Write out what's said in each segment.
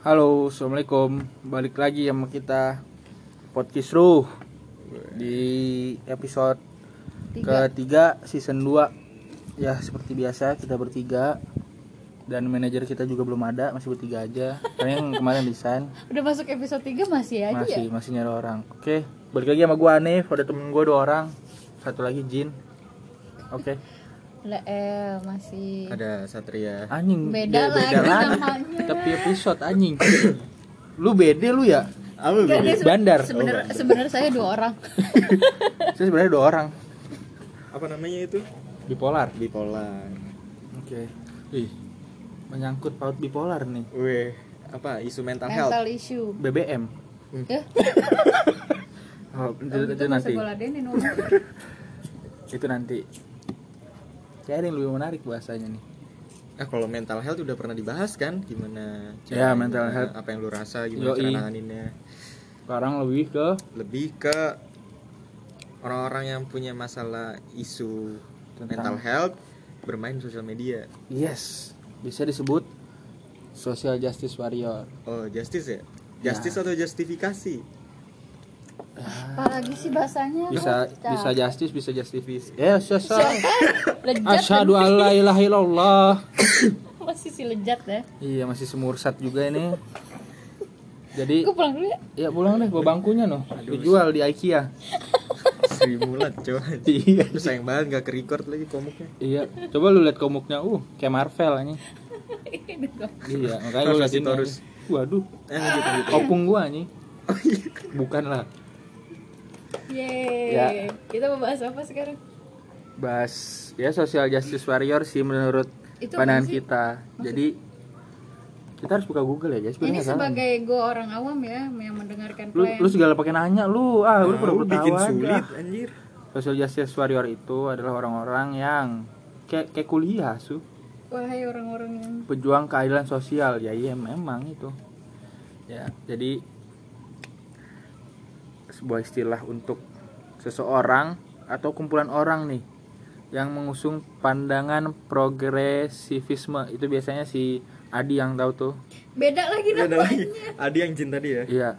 Halo, assalamualaikum. Balik lagi sama kita podcast Ruh di episode Tiga. ketiga season 2 Ya seperti biasa kita bertiga. Dan manajer kita juga belum ada masih bertiga aja. Karena yang kemarin desain Udah masuk episode 3 masih aja masih ya? masih nyari orang. Oke balik lagi sama gua Anif. Ada temen gua dua orang. Satu lagi Jin. Oke Lah, eh, masih ada Satria anjing Beda lagi namanya. tapi episode anjing lu bede lu ya apa se- Bandar. Sebenar sebenarnya saya dua orang. saya sebenarnya dua orang apa namanya itu bipolar bipolar Oke. Ih, menyangkut paut bipolar nih. weh apa isu mental, health Mental issue. BBM. Ya, Oh, itu, itu nanti. Itu nanti. Saya ada yang lebih menarik bahasanya nih. ah kalau mental health udah pernah dibahas kan gimana Ya, mental health. apa yang lu rasa gimana Yoi. cara nanganinnya Sekarang lebih ke lebih ke orang-orang yang punya masalah isu Tentang- mental health bermain sosial media yes, bisa disebut social justice warrior. oh justice ya Ya. justice atau justifikasi Apalagi sih bahasanya? Bisa Bocah. bisa justice, bisa justice. Ya, sasa. Lejat Asyhadu an la ilaha illallah. Masih si lejat ya. Iya, masih semursat juga ini. Jadi, Gue pulang dulu ya. ya pulang deh, gua bangkunya noh. Dijual di IKEA. seribu mulat coba Iya. Lu sayang banget gak ke record lagi komuknya Iya, coba lu lihat komuknya, uh, kayak Marvel anjing. Ini. Iya, makanya lu lihat anjing. Waduh, eh opung gua anjing. oh iya Bukan lah. Yeay. Ya. Kita mau bahas apa sekarang? Bahas ya social justice warrior sih menurut Itu pandangan sih? kita. Jadi kita harus buka Google ya, guys. Ini sebagai gue orang awam ya yang mendengarkan lu plan. lu segala pakai nanya lu ah lu perlu Lu bikin sulit anjir Social justice warrior itu adalah orang-orang yang kayak kayak kuliah su Wahai orang-orang yang pejuang keadilan sosial ya iya memang itu ya jadi sebuah istilah untuk seseorang atau kumpulan orang nih yang mengusung pandangan progresivisme. Itu biasanya si Adi yang tahu tuh. Beda lagi ada namanya. lagi ada yang jin tadi ya? Iya.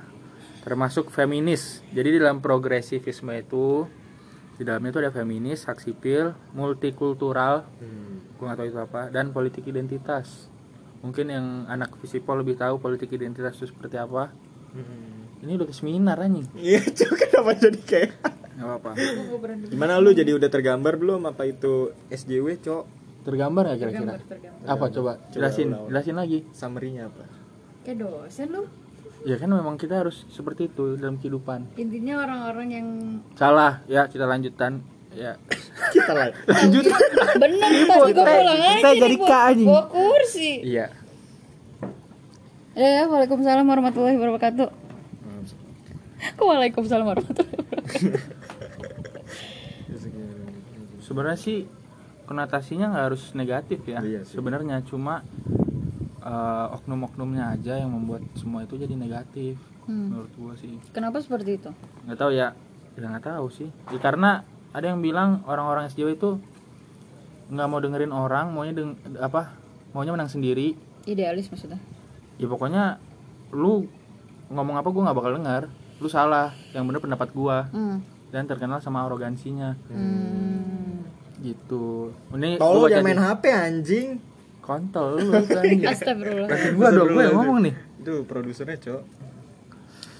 Termasuk feminis. Jadi di dalam progresivisme itu di dalamnya itu ada feminis hak sipil multikultural hmm. gue gak tahu itu apa dan politik identitas. Mungkin yang anak visipol lebih tahu politik identitas itu seperti apa. Hmm. Ini udah ke seminar anjing. Iya coba kenapa jadi kayak nggak apa Gua mau berani. gimana lu jadi udah tergambar belum apa itu SJW cok? Tergambar nggak kira-kira? Tergambar, tergambar. apa coba? Jelasin jelasin lagi. Summary-nya apa? Kayak dosen lu. ya kan memang kita harus seperti itu dalam kehidupan. Intinya orang-orang yang salah. Ya kita lanjutan. Ya. Kita lah lanjut. Bener pas gue pulang aja kita nih, jadi bawa- K, anjing. bawa kursi. iya. Ya, waalaikumsalam warahmatullahi wabarakatuh. Waalaikumsalam warahmatullahi wabarakatuh. sebenarnya sih konotasinya nggak harus negatif ya Iya sebenarnya cuma eh, oknum-oknumnya aja yang membuat semua itu jadi negatif Hmm. menurut gua sih Kenapa seperti itu? nggak tahu ya ya nggak tahu sih Ya, karena ada yang bilang orang-orang SJW itu nggak mau dengerin orang maunya deng apa maunya menang sendiri Idealis maksudnya. ya pokoknya lu ngomong apa gua nggak bakal dengar lu salah yang bener pendapat gua Hmm. dan terkenal sama arogansinya Hmm. gitu ini tolong jangan main di- HP anjing kontol lu anjing. Astagfirullah. Gua dong gua yang ngomong nih itu produsernya cok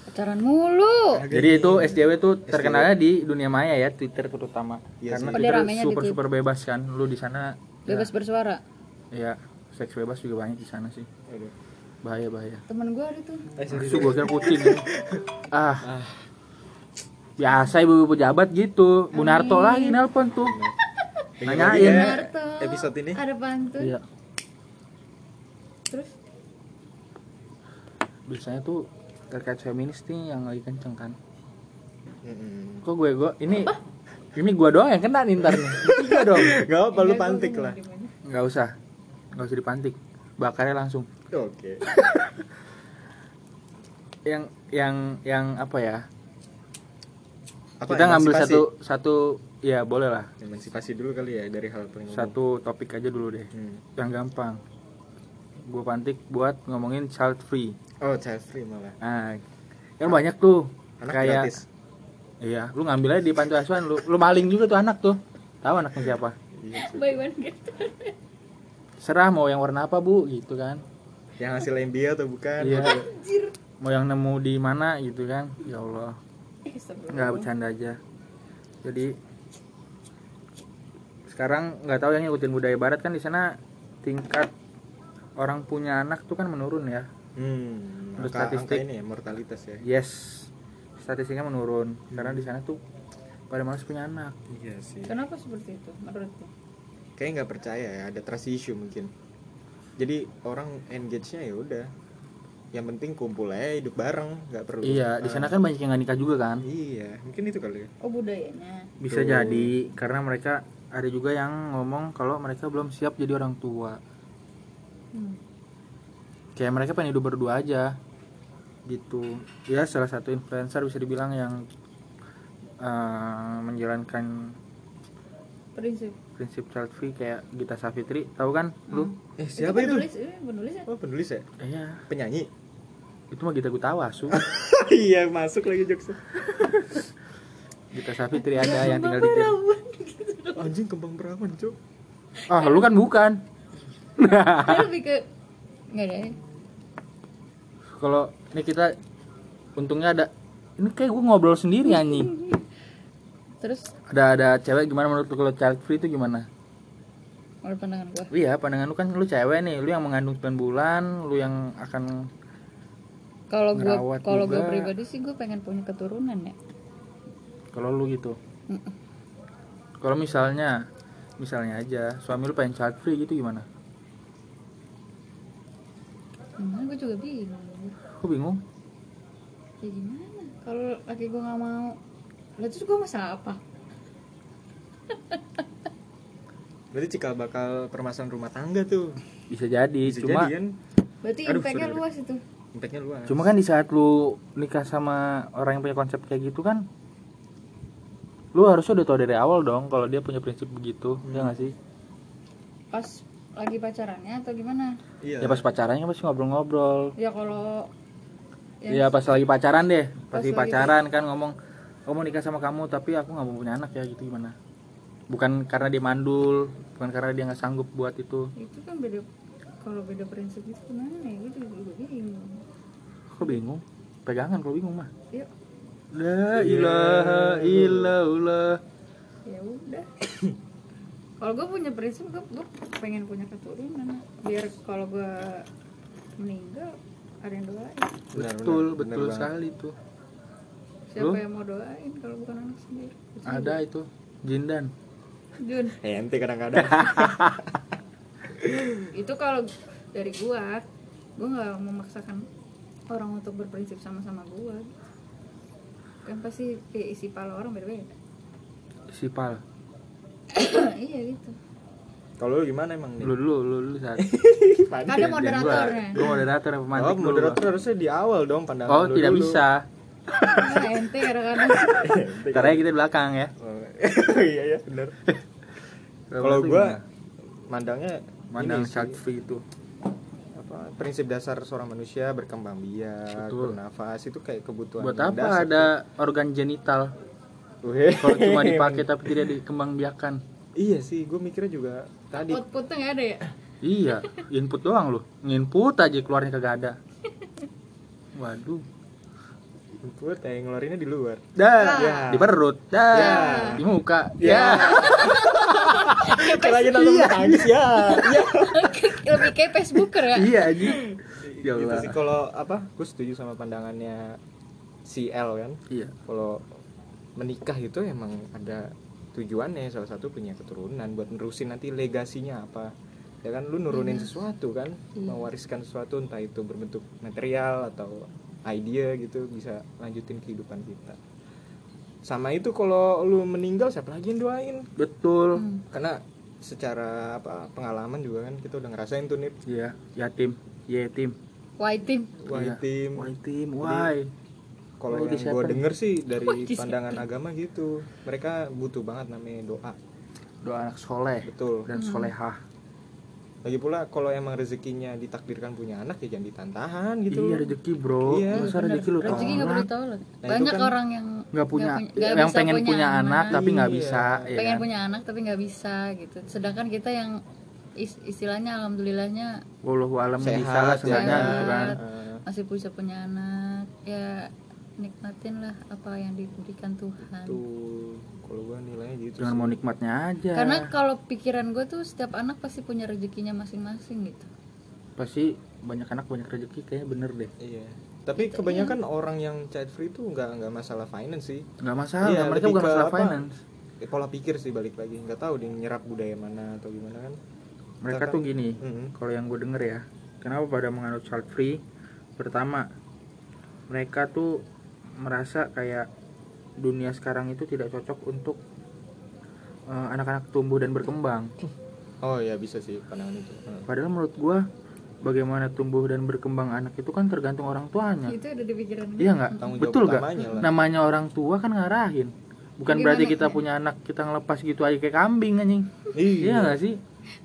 Pacaran mulu. jadi itu SJW tuh terkenalnya di dunia maya ya Twitter terutama Iya karena. Oh, di super super bebas kan lu di sana Bebas bersuara. ya seks bebas juga banyak di sana sih Aduh. Bahaya bahaya. Temen gue ada tuh. Eh, sorry, Su gua kira kucing. Ah. Biasa ibu-ibu pejabat gitu. Bu Narto lagi nelpon tuh. Nanyain. ya Narto. episode ini. Ada pantun. iya. Terus? Biasanya tuh terkait feminis nih yang lagi kenceng kan. Mm-mm. kok gue gue ini ini gua doang yang kena nih ntar nih. Tiga dong Gak apa lu pantik lah. nggak usah. Nggak usah dipantik. Bakarnya langsung Oke. Yang yang yang apa ya? Apa, kita ngambil satu satu ya boleh lah. Emansipasi dulu kali ya dari hal paling satu topik aja dulu deh. Hmm. yang gampang. Gue pantik buat ngomongin child free. Oh, child free malah. nah kan banyak tuh. Anak kayak gratis. iya lu ngambil aja di panti asuhan lu lu maling juga tuh anak tuh. Tahu anaknya siapa? Iya sih. Baik banget gitu. serah mau yang warna apa bu? Gitu kan Yang hasil MBA atau bukan? iya Anjir. mau yang nemu di mana gitu kan ya Allah nggak bercanda aja jadi sekarang nggak tahu yang ngikutin budaya barat kan di sana tingkat orang punya anak tuh kan menurun ya Hmm, Menurut angka, angka statistik. ini ya mortalitas ya. yes statistiknya menurun karena di sana tuh pada malas punya anak Iya sih. Kenapa seperti itu menurutku? Kayaknya nggak percaya ya, ada trust issue mungkin. Jadi orang engage-nya ya udah. Yang penting kumpul aja hidup bareng, nggak perlu. iya di Ah, sana kan banyak yang nggak nikah juga kan Iya, mungkin itu kali ya. Oh budayanya. bisa Tuh. jadi karena mereka ada juga yang ngomong kalau mereka belum siap jadi orang tua Hmm. kayak mereka pengen hidup berdua aja gitu ya salah satu influencer bisa dibilang yang eh, menjalankan Prinsip. Prinsip child free kayak Gita Savitri tahu kan lu Eh, siapa itu? penulis, eh, penulis ya? Oh, penulis ya? iya Penyanyi. itu mah Gita Gutawa su iya, masuk lagi jokesnya. Gita Savitri ada yang tinggal di Anjing kembang perawan, Cuk. ah lu kan bukan lebih ke nggak ada. ya? kalau ini kita untungnya ada ini kayak gue ngobrol sendiri anjing Terus ada ada cewek gimana menurut lu kalau child free itu gimana menurut pandangan gua. iya pandangan lu kan lu cewek nih lu yang mengandung 9 bulan lu yang akan Kalau gua kalau gua juga. pribadi sih gua pengen punya keturunan ya. kalau lu gitu kalau misalnya misalnya aja suami lu pengen child free gitu gimana Gimana gua juga bingung. aku bingung Ya gimana? Kalau laki gua nggak mau, lah terus gua masalah apa? Berarti cikal bakal permasalahan rumah tangga tuh. bisa jadi Bisa cuma jadi kan Berarti Aduh, impactnya sorry, luas itu. impactnya luas. cuma kan di saat lu nikah sama orang yang punya konsep kayak gitu kan lu harusnya udah tau dari awal dong kalau dia punya prinsip begitu ya nggak sih Pas lagi pacarannya atau gimana? Iya. ya pas pacarannya pasti ngobrol-ngobrol Ya kalau ya pas lagi pacaran deh pas Pas lagi lagi pacaran kan ngomong aku mau nikah sama kamu tapi aku nggak mau punya anak ya gitu gimana? Bukan karena dia mandul bukan karena dia nggak sanggup buat itu. Itu kan beda kalau beda prinsip itu gimana ya? Gue juga, bingung. aku bingung? Pegangan kalau bingung mah. Yuk, la ilaha illallah. Ya udah. kalau gue punya prinsip gue, gue pengen punya keturunan. Biar kalau gue meninggal ada yang doain. Benar, betul benar, betul benar sekali itu siapa Lu? yang mau doain kalau bukan anak sendiri? Ada itu. Jindan Jun. Eh, ente kadang-kadang. itu kalau dari gua gua nggak memaksakan orang untuk berprinsip sama-sama gua. Kan pasti kayak isi pala orang beda-beda. Sipal iya gitu. Kalau lu gimana emang nih? lu dulu lu dulu saat kan ada moderatornya. Gue moderator yang pemantik Oh, dulu. moderator harusnya di awal dong pandangan oh lu tidak dulu. bisa Nah, ente kadang-kadang karena kita di belakang ya. Oh, iya ya, benar. Kalau gua mandangnya mandang free itu. Apa prinsip dasar seorang manusia berkembang biak, Betul. bernafas itu kayak kebutuhan buat apa dasar ada organ genital? Kalau cuma dipakai tapi tidak dikembangbiakan. Iya sih, gue mikirnya juga tadi. Outputnya nggak ada ya? Iya input doang loh input aja keluarnya kagak ada. Waduh gue kayak ngeluarinnya di luar. dah Ya. di perut dah Ya. di muka Ya. Kayak lagi nonton bulu tangkis ya. Ya. lebih kayak Facebooker ya iya aja ya Gitu sih kalau apa? Gue setuju sama pandangannya si L kan. iya Kalau menikah itu emang ada tujuannya salah satu punya keturunan buat nerusin nanti legasinya apa ya kan lu nurunin sesuatu kan Iya. mewariskan sesuatu entah itu berbentuk material atau idea gitu bisa lanjutin kehidupan kita. Sama itu kalau lu meninggal siapa lagi yang doain? Betul. Hmm. karena secara apa pengalaman juga kan kita udah ngerasain tuh nih iya yatim. Yetim white team wah Iya. tim. Why tim why kalau yang gue denger sih dari siapa? pandangan agama gitu mereka butuh banget namanya doa. Doa anak soleh betul. dan solehah lagi pula kalau emang rezekinya ditakdirkan punya anak ya jangan ditantahan gitu. Iya rezeki bro. Iya, masa rezeki lu rezeki nggak boleh tolak Nah, banyak kan orang yang nggak punya, nggak yang bisa pengen punya, anak, tapi nggak Iya. bisa ya pengen kan? punya anak tapi nggak bisa gitu. Sedangkan kita yang is- istilahnya alhamdulillahnya Wallahu alam Sehat, bisa lah sehat. gitu kan. Eh, masih bisa punya anak. Ya nikmatin lah apa yang diberikan Tuhan. Tuh kalau gua nilainya gitu jangan sih. mau nikmatnya aja. Karena kalau pikiran gue tuh setiap anak pasti punya rezekinya masing-masing gitu. Pasti banyak anak banyak rezeki kayaknya bener deh. Iya. Tapi kebanyakan orang yang child free tuh nggak nggak masalah finance sih. Nggak masalah Iya, mereka bukan masalah apa? finance. Eh, pola pikir sih balik lagi. Nggak tahu dia nyerap budaya mana atau gimana kan. Mereka Kita tuh kan- gini Mm-mm. kalau yang gue denger ya kenapa pada menganut child free? Pertama mereka tuh merasa kayak dunia sekarang itu tidak cocok untuk eh, anak-anak tumbuh dan berkembang. Oh ya bisa sih pandangan itu. Eh. padahal menurut gue bagaimana tumbuh dan berkembang anak itu kan tergantung orang tuanya. Itu ada di pikiran iya nggak? Betul nggak? namanya orang tua kan ngarahin. Bukan Gimana? berarti kita punya anak kita ngelepas gitu aja kayak kambing anjing. Iya. Nggak sih?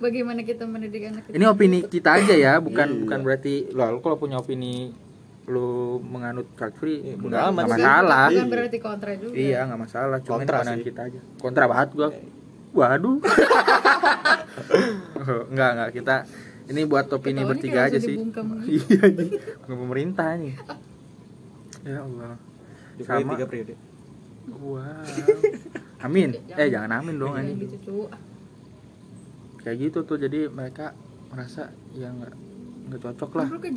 Bagaimana kita mendidik anak kita ini opini kita aja ya bukan Iya. bukan berarti lalu kalau punya opini lu menganut child free Iya, nggak bodo amat nggak sih. masalah. Bukan Iya. berarti kontra juga. Iya nggak masalah cuma ini Kontra pandangan sih. kita aja. Kontra banget gua. Waduh. Nggak nggak kita ini buat opini Ketawanya bertiga aja sih. dibungkam. iya bukan pemerintah nih. Ya Allah. Jokowi Sama. tiga periode. Wow amin. Eh jangan amin dong anjing. gitu kayak gitu tuh jadi mereka merasa ya nggak nggak cocok lah lu kayak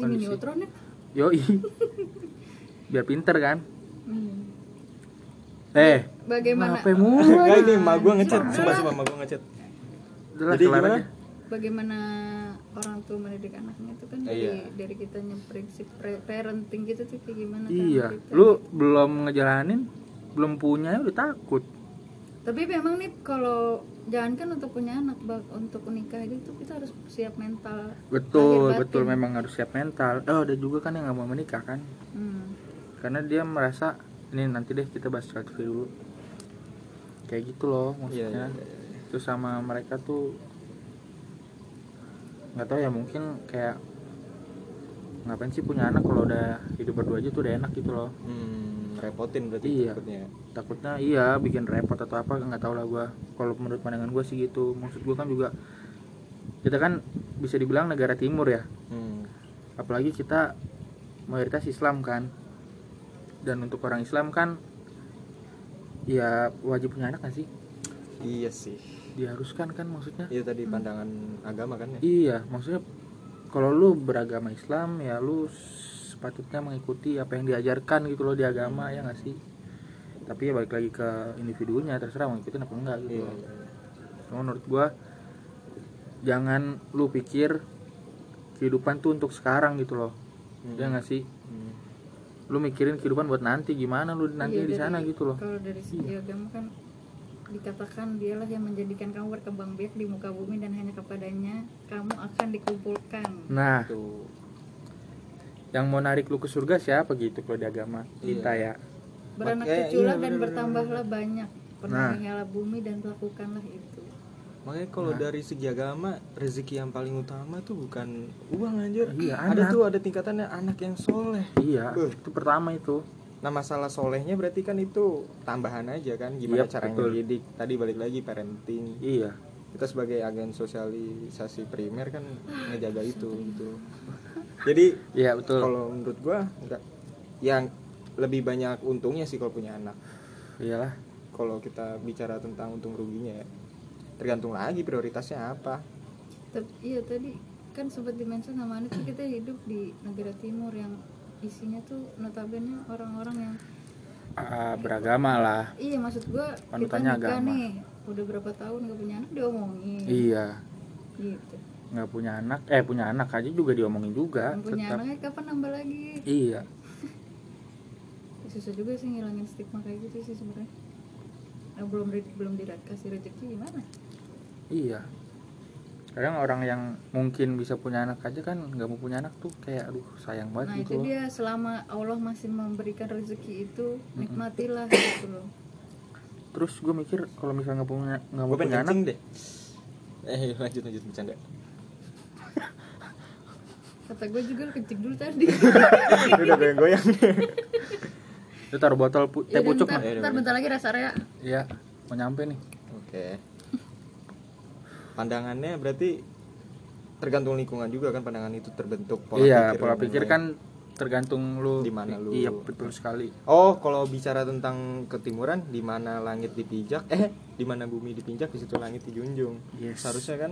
Yoi. Biar pinter kan? Hmm. Eh, bagaimana ngapain mulu? Enggak ini emak gua ngechat sumpah sumpah emak gua ngechat Jadi gimana? aja. bagaimana orang tua mendidik anaknya itu kan dari Iya. dari kitanya prinsip pre- parenting gitu tuh kayak gimana kan Iya, kita. lu belum ngejalanin, belum punya ya udah takut. Tapi memang nih kalau jangankan untuk punya anak bak untuk nikah itu kita harus siap mental Betul, betul batin. memang harus siap mental. Oh, ada juga kan yang nggak mau menikah kan? hmm. Karena dia merasa ini nanti deh kita bahas free dulu. Kayak gitu loh maksudnya. iya iya. Terus sama mereka tuh nggak tahu ya mungkin kayak ngapain sih punya anak kalau udah hidup berdua aja tuh udah enak gitu loh hmm, repotin berarti Iya. takutnya takutnya iya bikin repot atau apa nggak tahu lah gua. Kalau menurut pandangan gua sih gitu. Maksud gua kan juga kita kan bisa dibilang negara timur ya. Hmm. apalagi kita mayoritas Islam kan. Dan untuk orang Islam kan ya wajib punya anak gak sih? Iya sih. Diharuskan kan maksudnya? Itu tadi pandangan agama kan ya? Iya maksudnya kalau lu beragama Islam ya lu sepatutnya mengikuti apa yang diajarkan gitu loh di agama ya nggak sih tapi ya balik lagi ke individunya terserah mau ngikutin apa enggak gitu loh. iya. Cuma menurut gua jangan lu pikir kehidupan tuh untuk sekarang gitu loh Hmm. ya nggak sih Hmm. lu mikirin kehidupan buat nanti gimana lu nanti Iya, di dari- sana gitu loh kalau dari segi agama kan dikatakan dialah yang menjadikan kamu berkembang biak di muka bumi dan hanya kepadanya kamu akan dikumpulkan nah tuh yang mau narik lu ke surga siapa gitu kalau di agama Iya. kita ya beranak cuculah iya, dan bener-bener. bertambahlah banyak Nah. penuhilah bumi dan lakukanlah itu makanya kalau Nah. dari segi agama rezeki yang paling utama tuh bukan uang anjir Iya, ada anak. tuh ada tingkatannya anak yang soleh iya Beuh. itu pertama itu nah masalah solehnya berarti kan itu tambahan aja kan gimana Yap, cara betul. ngedidik tadi balik lagi parenting iya kita sebagai agen sosialisasi primer kan ngejaga itu gitu jadi iya betul. kalau menurut gua enggak. Yang lebih banyak untungnya sih kalau punya anak. Iyalah. Kalau kita bicara tentang untung ruginya ya tergantung lagi prioritasnya apa. Tapi, iya tadi kan sempat dimention sama tuh kita hidup di negara timur yang isinya tuh notabene orang-orang yang Ah, beragama lah. Iya maksud gua kita nikah agama. nih udah berapa tahun gak punya anak diomongin. Iya. Gitu nggak punya anak eh punya anak aja juga diomongin juga Yang punya tetap. anaknya kapan nambah lagi? Iya. Susah juga sih ngilangin stigma kayak gitu sih sebenarnya. Nah, belum belum dikasih rezeki gimana? Iya. Kadang orang yang mungkin bisa punya anak aja kan nggak mau punya anak tuh kayak aduh sayang nah banget itu gitu loh. dia selama Allah masih memberikan rezeki itu nikmatilah gitu loh. Terus gue mikir kalau misalnya nggak punya nggak mau punya anak deh. Eh lanjut lanjut bercanda kata gue juga lu kencing dulu tadi udah goyang-goyang Lu taruh botol pu teh ya pucuk ntar, mah. ntar bentar lagi rest area Iya, mau nyampe nih. oke pandangannya berarti tergantung lingkungan juga kan pandangan itu terbentuk iya, pikir pola pikir kan tergantung lu Di mana lu- Iya, betul sekali. Oh, kalau bicara tentang ketimuran, di mana langit dipijak, eh, di mana bumi dipinjak, di situ langit dijunjung. Yes. Seharusnya kan?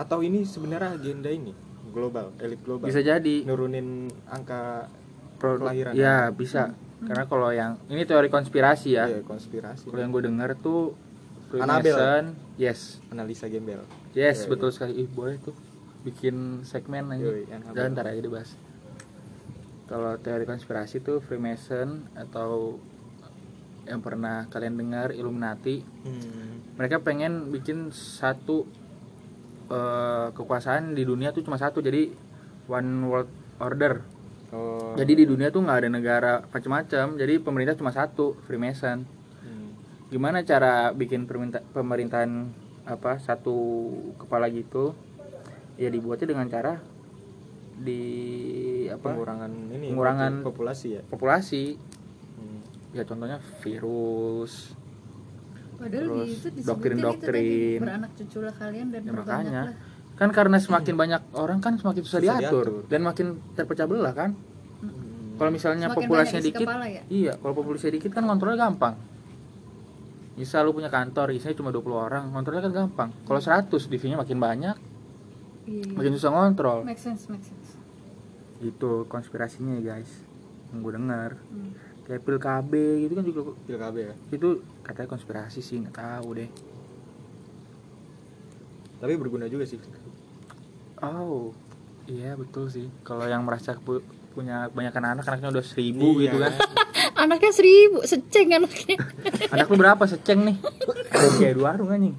Atau ini sebenarnya agenda ini global, elit global. Bisa jadi nurunin angka Pro- kelahiran. Iya, bisa. Karena kalau yang ini teori konspirasi ya. Iya, konspirasi. Kalau yang gue denger tuh. Freemason, yes. Analisa gembel. Yes, Iya, betul iya. sekali. Ih, boleh tuh bikin segmen aja. Jangan ntar aja dibahas. Kalau teori konspirasi tuh Freemason atau yang pernah kalian dengar Illuminati, Hmm. mereka pengen bikin satu eh, kekuasaan di dunia tuh cuma satu, jadi one world order. Oh. Jadi di dunia tuh nggak ada negara macam-macam, jadi pemerintah cuma satu, Freemason. Hmm. Gimana cara bikin pemerintahan apa satu kepala gitu? Ya dibuatnya dengan cara di apa? pengurangan ini Pengurangan populasi ya. populasi. Hmm. Ya contohnya virus. Padahal Terus di itu disebutin doktrin-doktrin. itu tadi beranak cuculah kalian dan Ya, makanya kan karena semakin banyak orang kan semakin susah Susah diatur, diatur. dan makin terpecah belah kan. Hmm. Kalau misalnya Semakin populasinya dikit, kepala ya? iya, kalau populasinya dikit kan kontrolnya gampang. Misal lu punya kantor, isinya cuma 20 orang, kontrolnya kan gampang. Kalau 100 divisinya makin banyak, iya, iya. makin susah ngontrol. make sense make sense Itu konspirasinya ya, guys. Yang gue dengar. Hmm. Kayak pil KB gitu kan juga Pil KB ya. itu katanya konspirasi sih, nggak tahu deh. Tapi berguna juga sih. Oh, iya betul sih. Kalau yang merasa pu- punya kebanyakan anak, anaknya udah seribu Iya. gitu kan. anaknya seribu seceng anaknya Anak lu berapa seceng nih? Kayak dua arung anjing.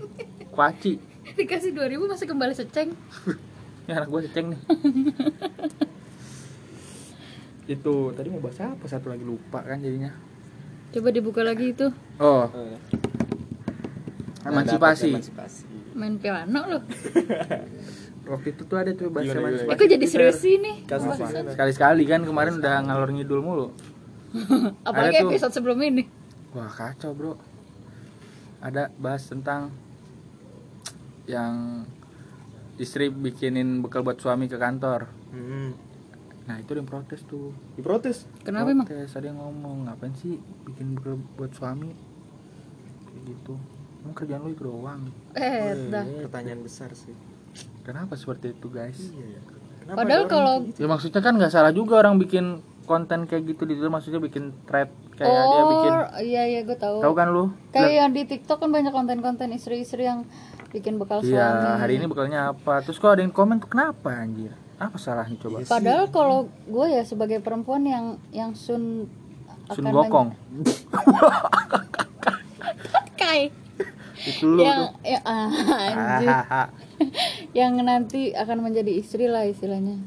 Kuaci. dikasih 2000 masih kembali seceng Ini anak gua seceng nih. Itu tadi mau bahas apa satu lagi lupa kan jadinya. coba dibuka lagi itu Oh, Oh, ya. emansipasi. Emansipasi. main piano loh Waktu itu tuh ada tuh bahas Gimana, emansipasi. gimana? eh jadi serius sih nih gimana? Sekali-sekali kan kemarin udah ngalor ngidul mulu. apalagi Ada tuh. episode sebelum ini Wah kacau bro Ada bahas tentang Yang Istri bikinin bekal buat suami ke kantor Hmm. Nah itu yang protes tuh. Diprotes. kenapa emang? Protes ada yang ngomong Ngapain sih bikin buat suami? Kayak gitu. Emang kerjaan lu itu doang. Eh dah. Pertanyaan besar sih. Kenapa seperti itu guys? Iya ya. Kenapa Padahal kalau- gitu? Ya maksudnya kan nggak salah juga orang bikin konten kayak gitu di Twitter Maksudnya bikin thread Kayak dia bikin oh iya iya gue tahu. Tahu kan lu? kayak yang di TikTok kan banyak konten-konten istri-istri yang bikin bekal suami. Iya hari ini bekalnya apa? Terus kok ada yang komen tuh kenapa anjir Apa salahnya coba? Padahal kalau gue ya sebagai perempuan yang yang sun Sun akan Gokong. Kai. Itu lu yang tuh ya, ah, yang nanti akan menjadi istri lah istilahnya.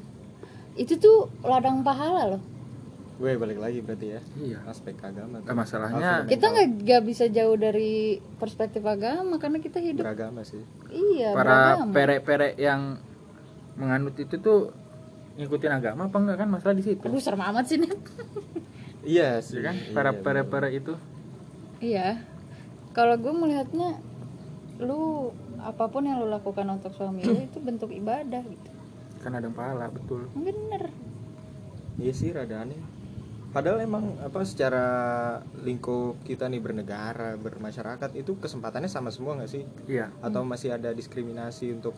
Itu tuh ladang pahala loh. Gue balik lagi berarti ya. Iya. Aspek agama. Eh, masalahnya- kita nggak nggak bisa jauh dari perspektif agama karena kita hidup beragama sih. iya Para perek-perek yang menganut itu tuh ngikutin agama apa enggak kan masalah di situ aduh serem amat sih nih Iya sih. ya kan Iya, para bener. perek-perek itu iya kalau gue melihatnya lu apa pun yang lu lakukan untuk suami lu itu bentuk ibadah gitu kan ada yang pahala betul bener Iya sih rada aneh. Padahal emang apa secara lingkup kita nih bernegara, bermasyarakat itu kesempatannya sama semua nggak sih? iya Atau masih ada diskriminasi untuk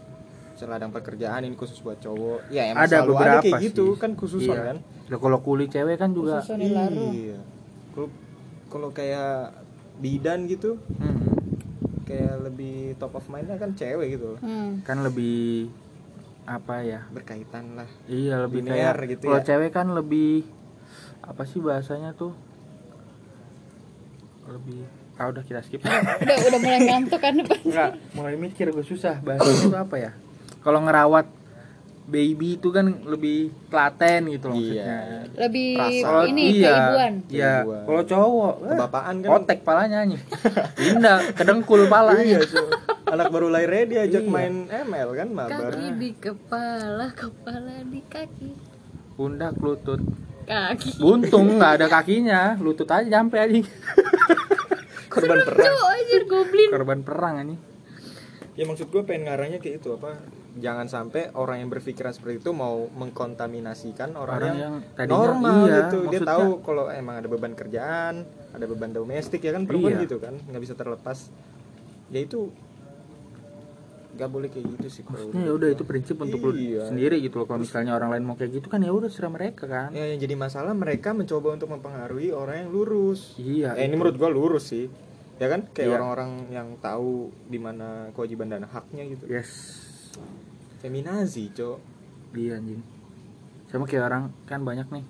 ladang pekerjaan ini khusus buat cowok? Ya emang Ada selalu ada beberapa kayak gitu sih. kan khususan Iya. kan? Lah, kalau kulit cewek kan juga Iya. Kalau kalau kayak bidan gitu Hmm, kayak lebih top of mindnya kan cewek gitu hmm. kan lebih apa ya berkaitan lah iya lebih Linear kayak gitu kalau ya. cewek kan lebih apa sih bahasanya tuh lebih ah udah kita skip udah udah mulai ngantuk kan depan Enggak, mulai mikir gue susah bahasanya itu apa ya kalau ngerawat baby itu kan lebih telaten gitu loh Iya. maksudnya. Lebih Kalau ini iya, keibuan. Iya. Kalau cowok eh, kebapaan kan? otek palanya nih indah kedengkul palanya Iya, so. anak baru lahirnya diajak Iya. main ML kan mabar. Kaki di kepala kepala di kaki. Pundak lutut. Kaki. Buntung nggak ada kakinya. Lutut aja nyampe aja korban perang. Cuk, anjir goblin. Korban perang ini ya maksud gue pengen ngarahnya kayak itu apa jangan sampai orang yang berpikiran seperti itu mau mengkontaminasikan orang, Orang yang, yang tadinya- normal iya, gitu dia maksudnya- tahu kalau emang ada beban kerjaan ada beban domestik ya kan perempuan Iya. gitu kan nggak bisa terlepas ya itu nggak boleh kayak gitu sih kalau Maksudnya ya udah itu prinsip untuk lu Iya. sendiri gitu loh. Kalau misalnya orang lain mau kayak gitu kan ya udah serah mereka kan. ya yang jadi masalah mereka mencoba untuk mempengaruhi orang yang lurus Iya. Eh, ini itu. menurut gua lurus sih ya kan kayak Iya. orang-orang yang tahu di mana kewajiban dan haknya gitu Yes. Feminazi cok Iya anjing. Sama kayak orang kan banyak nih.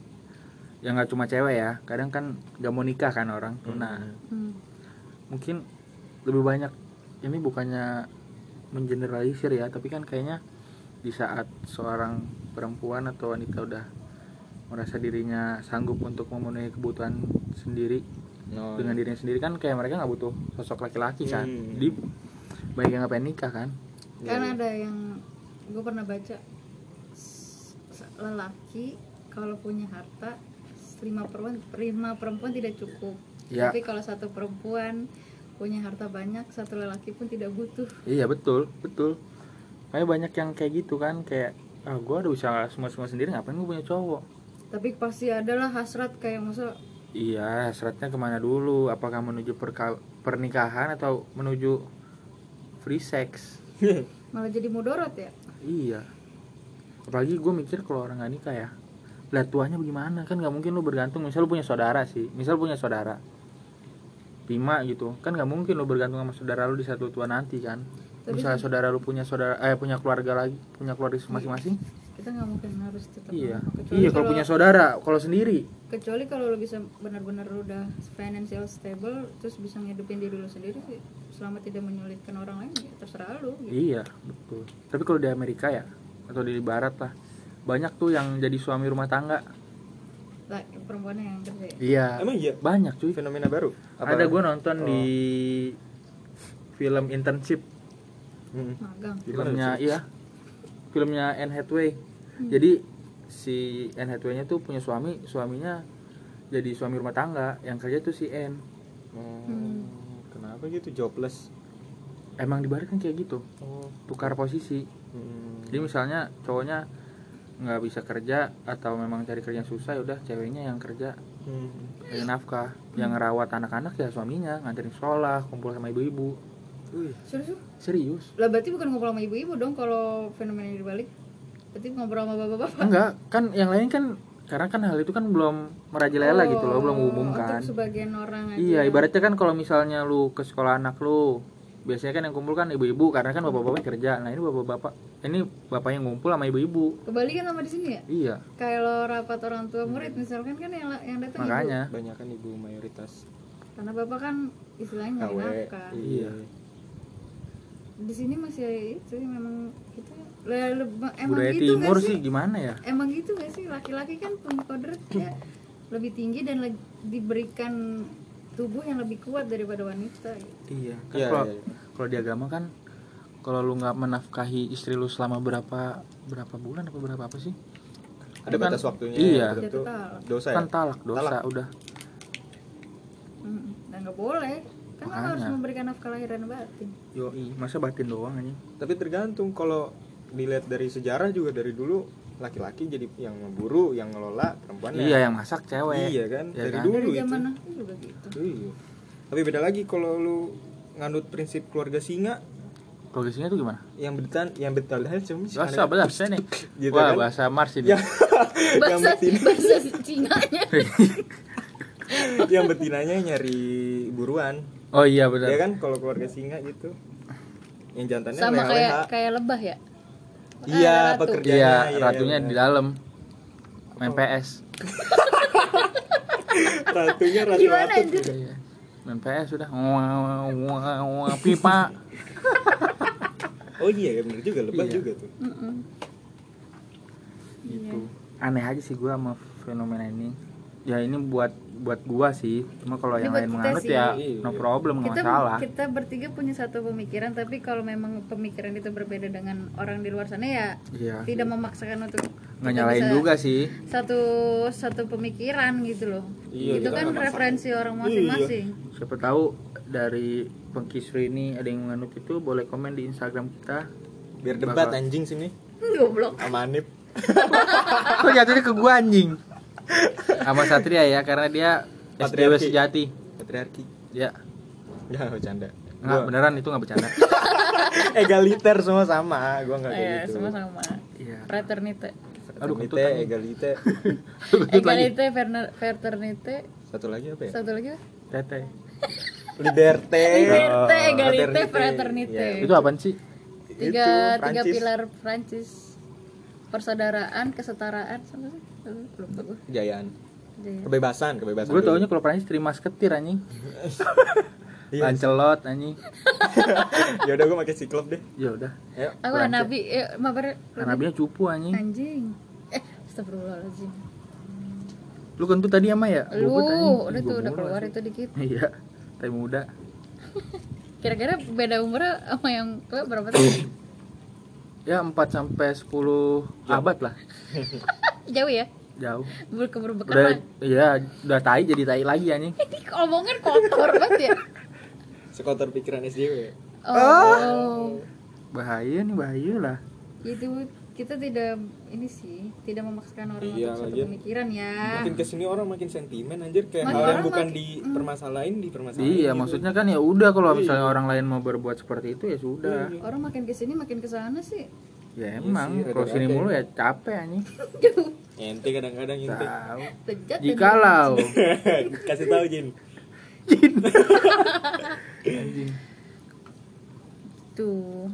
Yang nggak cuma cewek ya. Kadang kan gak mau nikah kan orang. Nah, Hmm. mungkin lebih banyak ini bukannya mengeneralisir ya, tapi kan kayaknya di saat seorang perempuan atau wanita udah merasa dirinya sanggup untuk memenuhi kebutuhan sendiri No. dengan dirinya sendiri kan kayak mereka nggak butuh sosok laki-laki kan Hmm. di banyak yang nggak pengen nikah kan kan iya. ada yang gue pernah baca lelaki kalau punya harta lima perempuan lima perempuan tidak cukup. Ya. tapi kalau satu perempuan punya harta banyak satu lelaki pun tidak butuh. Iya betul betul. Kayak banyak yang kayak gitu kan kayak ah gue udah bisa semua semua sendiri ngapain gue punya cowok? Tapi pasti adalah hasrat kayak masa iya hasratnya ke mana dulu? Apakah menuju pernikahan atau menuju free sex? Malah jadi mudorot ya iya. Apalagi gue mikir kalau orang gak nikah ya lah tuanya bagaimana? Kan nggak mungkin lu bergantung misal lu punya saudara sih misal punya saudara lima gitu kan nggak mungkin lu bergantung sama saudara lu di satu tua nanti kan? Tapi misalnya saudara lu punya saudara eh punya keluarga lagi punya keluarga masing-masing kita nggak mungkin harus tetap iya. kecuali iya kalau punya saudara kalau sendiri. Kecuali kalau lo bisa benar-benar udah financial stable terus bisa ngidupin diri lo sendiri sih selama tidak menyulitkan orang lain ya terserah lo gitu. iya betul. Tapi kalau di Amerika ya atau di barat lah banyak tuh yang jadi suami rumah tangga. Lah perempuannya yang kerja ya? Iya. Emang iya? Banyak cuy. Fenomena baru? Ada gue nonton Oh. di film internship. Hmm. magang. Filmnya iya filmnya Anne Hathaway. Hmm. jadi si Anne Hathaway nya tuh punya suami suaminya jadi suami rumah tangga yang kerja tuh si Anne. Hmm. kenapa gitu? Jobless? Emang di barat kan kayak gitu. Oh. Tukar posisi. Hmm. jadi misalnya cowoknya nggak bisa kerja atau memang cari kerja yang susah ya udah ceweknya yang kerja. Hmm. nafkah. Yang ngerawat anak-anak ya suaminya nganterin sekolah kumpul sama ibu-ibu Wih, serius serius. Lah berarti bukan ngobrol sama ibu-ibu dong kalau fenomena ini dibalik berarti ngobrol sama bapak-bapak? Enggak kan yang lain kan karena kan hal itu kan belum merajalela gitu loh belum Oh, umumkan untuk sebagian orang aja. Iya ibaratnya kan kalau misalnya lu ke sekolah anak lu biasanya kan yang kumpul kan ibu-ibu karena kan bapak-bapak kerja. Nah ini bapak-bapak ini bapak yang ngumpul sama ibu-ibu. Kebalikan sama di sini ya? Iya. Kalau rapat orang tua murid misalkan kan yang yang datang ibu. Makanya. Banyak kan ibu mayoritas. Karena bapak kan istilahnya nafkah iya di sini masih itu memang gitu lah le- emang budaya gitu timur nggak sih gimana ya emang gitu gak sih laki-laki kan punya kodrat ya lebih tinggi dan le- diberikan tubuh yang lebih kuat daripada wanita gitu. iya kan Iya, kalau iya, iya. kalau di agama kan kalau lu nggak menafkahi istri lu selama berapa berapa bulan apa berapa apa sih ada Kan- batas waktunya iya. talak. dosa ya kan talak dosa Talak. udah Mm, dan nggak boleh kan lo harus Makanya. memberikan nafkah lahir dan batin? Yoi masa batin doang aja tapi tergantung kalau dilihat dari sejarah juga dari dulu laki-laki jadi yang memburu yang ngelola perempuannya iya yang masak cewek. Iya kan? Iya dari kan? dulu dari itu. zaman aku juga gitu. Iya. tapi beda lagi kalau lu nganut prinsip keluarga singa. Progresinya tuh gimana? Yang betan yang betal cuma bahasa bahasa nih Gitu wah kan? bahasa Mars ini. Ya. yang bahasa betina. bahasa Cina-nya yang betinanya nyari buruan oh iya benar ya kan kalau keluarga singa gitu yang jantannya sama leha-leha. kayak kayak lebah ya iya Eh, ratu. pekerjaannya iya iya, ratunya iya, di benar. dalam main PS ratunya ratu Gimana, ratu anjir? Iya. main PS sudah pipa oh iya ya bener juga lebah Iya. juga tuh Mm-mm. gitu aneh aja sih gua sama fenomena ini ya ini buat buat gua sih. Cuma kalau yang lain menganut sih. ya Iya. no problem nggak masalah. kita bertiga punya satu pemikiran tapi kalau memang pemikiran itu berbeda dengan orang di luar sana ya iya. tidak memaksakan untuk nggak nyalain juga sih. satu satu pemikiran gitu loh. Iya, itu kan referensi orang masing-masing. Siapa tahu dari pengkisru ini ada yang menganut itu boleh komen di Instagram kita. Biar debat Bakal- anjing sini. Goblok. Sama Anip. Kok jatuhnya ke gua anjing sama Satria ya karena dia SDW sejati. Patriarki. Ya. Ya bercanda. Nggak Gua- beneran itu nggak bercanda. Egaliter semua sama gua nggak kayak Eh, gitu. sama-sama iya. Fraternite. Aduh, anjing. egalite egalite fraternite. Satu lagi apa ya? Satu lagi apa? Tete liberte. Liberté, Oh, egalite, fraternite. Iya. itu apaan sih? Tiga Itu, tiga pilar Prancis. Persaudaraan kesetaraan sama sih lupa gue kejayaan. Jaya. kebebasan kebebasan. Gue taunya kalau Prancis terima seketir anjing. Iya. Lancelot anjing. Ya udah gua pakai siklop deh. Ya udah Ayo. aku. Hanabi eh mabar Hanabinya cupu anjing. Anjing. Eh astagfirullahaladzim. Lu kentut tadi ama ya? Lu udah tuh udah keluar itu dikit. Iya tapi muda. Kira-kira beda umurnya sama yang tua berapa sih ya 4 sampai 10 abad lah. Jauh ya jauh. Ber keburu udah iya udah tai jadi tai lagi anjing. Omongan kotor banget ya. Sekotor pikiran SJW oh. Bahaya nih bahaya lah. Itu kita tidak ini sih tidak memaksakan orang Iya, untuk satu pemikiran ya. Makin ke sini orang makin sentimen anjir. Kayak Makin hal yang bukan makin- dipermasalahin dipermasalahin iya gitu. maksudnya kan ya udah kalau Iya. misalnya orang lain mau berbuat seperti itu ya sudah. Iya. orang makin ke sini makin ke sana sih. Ya Iya emang sih, kalau sini ya. mulu ya capek anjing ente kadang-kadang ente tahu. Jikalau kasih tahu Jin. Anjing tuh.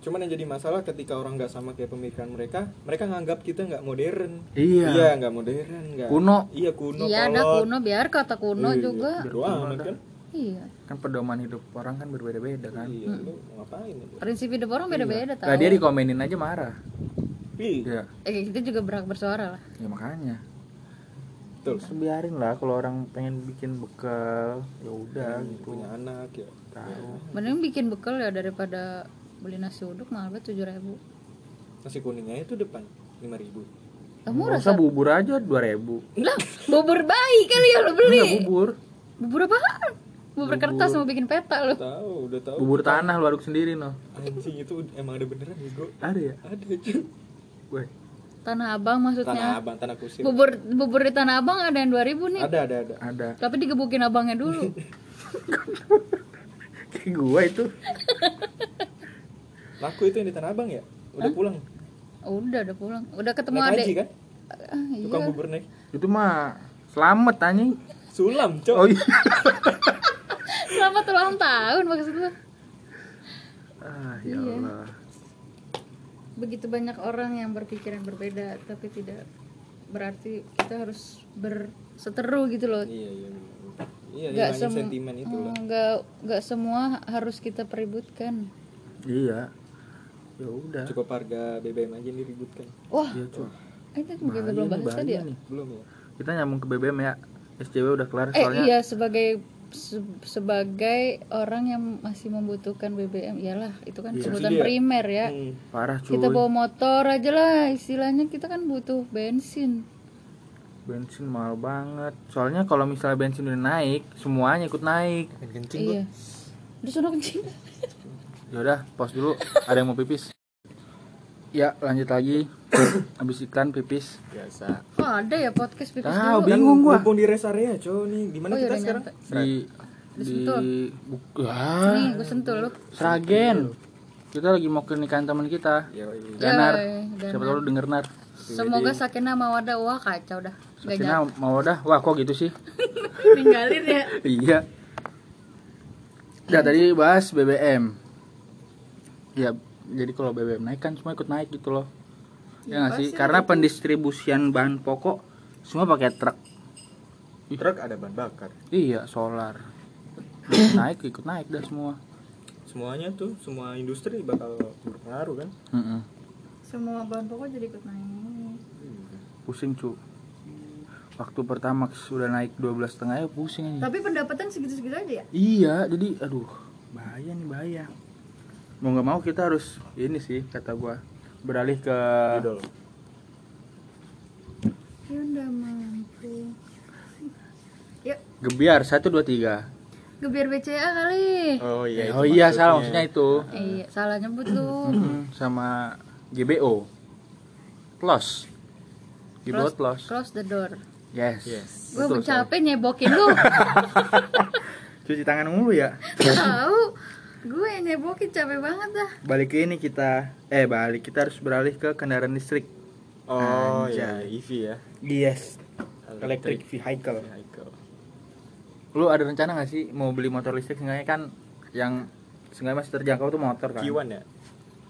Cuman yang jadi masalah ketika orang nggak sama kayak pemikiran mereka mereka nganggap kita nggak modern. Iya. iya nggak modern nggak. Kuno. iya kuno iya ada kuno biar kata kuno Iya, juga. doa amat kan? Iya. Kan pedoman hidup orang kan berbeda-beda kan? Iya lu mau ngapain? Prinsip hidup orang beda-beda Lah tahu dia dikomenin aja marah iya. Ya eh kita juga berhak bersuara lah. Ya makanya. Betul. Terus biarin lah kalau orang pengen bikin bekal ya udah Hmm, gitu. punya anak ya. Tahu. Mending bikin bekal ya daripada beli nasi uduk mahal banget tujuh ribu. Nasi kuningnya itu depan lima ribu. Kamu rasa bubur aja dua ribu. Lah bubur bayi kali ya lo beli. Enggak bubur. Bubur apaan? Bubur kertas mau bikin peta lo tahu udah tahu. Bubur tanah lu aduk sendiri no anjing itu emang ada beneran ego ada ya? Ada cuy gue. Tanah abang tanah maksudnya abang tanah kusir. Bubur bubur di tanah abang ada yang 2000 nih. Ada ada ada. Ada. Tapi digebukin abangnya dulu. Kayak gua itu. Laku itu yang di tanah abang ya? Udah pulang? Oh, udah udah pulang. Udah ketemu haji adek kan? Ah, iya. tukang bubur naik. Itu mah selamat anjing. Sulam cok. Oh iya. Selamat ulang tahun maksud gua. Ah ya Iya. Begitu banyak orang yang berpikiran berbeda tapi tidak berarti kita harus berseteru gitu loh. Iya iya iya Nggak sem- sentimen itu lah Oh, nggak nggak semua harus kita peributkan. Iya. Ya udah. Cukup harga BBM aja yang diributkan. Wah iya cuy. itu juga Bahaya belum bahas tadi ya? nih. belum ya? Kita nyambung ke BBM ya. SCW udah kelar eh soalnya. iya sebagai se- sebagai orang yang masih membutuhkan BBM iyalah itu kan Iya. kebutuhan Subsidi ya? primer ya. Hmm. parah cuy. kita bawa motor aja lah istilahnya kita kan butuh bensin. Bensin mahal banget. Soalnya kalau misalnya bensin udah naik semuanya ikut naik. Kencing iya. Udah sono kencing? Ya udah pause dulu. Ada yang mau pipis ya lanjut lagi. Habis iklan pipis. Biasa. Oh ada ya podcast pipis Tahu, dulu? bingung gua. mumpung di rest area cowok nih. Di mana oh iya kita sekarang? nyampe. Di Di di Sentul. buk- ah, nih gue sentuh lu Sragen. Kita lagi mau ke nikahan teman kita. Iya. Danar Yoi, siapa tahu lu denger nar. Semoga sakinah mawadah wah kacau dah. Sakina mau dah wah kok gitu sih? Ninggalin ya. Iya. Ya tadi bahas BBM ya jadi kalau BBM naik kan semua ikut naik gitu loh. Ya nggak sih? karena pendistribusian bahan pokok semua pakai truk. Truk ada bahan bakar. Iya solar. Naik ikut naik dah semua. Semuanya tuh semua industri bakal berpengaruh kan? Mm-mm. semua bahan pokok jadi ikut naik. Pusing cu. Waktu pertamax sudah naik 12 setengah ya pusing aja Tapi pendapatan segitu-segitu aja ya? iya jadi aduh bahaya nih bahaya mau nggak mau kita harus ini sih kata gua beralih ke Dodol. Ya udah mampu. Yuk, gebiar satu dua tiga gebiar BCA kali. Oh iya. oh iya salah maksudnya itu Iya, salah nyebut lu. Mm, sama GBO plus GBO Close, plus close the door. yes, Yes. Gue capek nyebokin lu. cuci tangan mulu ya Tahu. Gue yang nyebokin capek banget dah. balik ke ini kita eh balik kita harus beralih ke kendaraan listrik Oh Anjay. iya, EV ya. yes electric vehicle vehicle. lu ada rencana gak sih mau beli motor listrik seenggaknya kan yang seenggaknya masih terjangkau tuh motor kan Kiwan ya?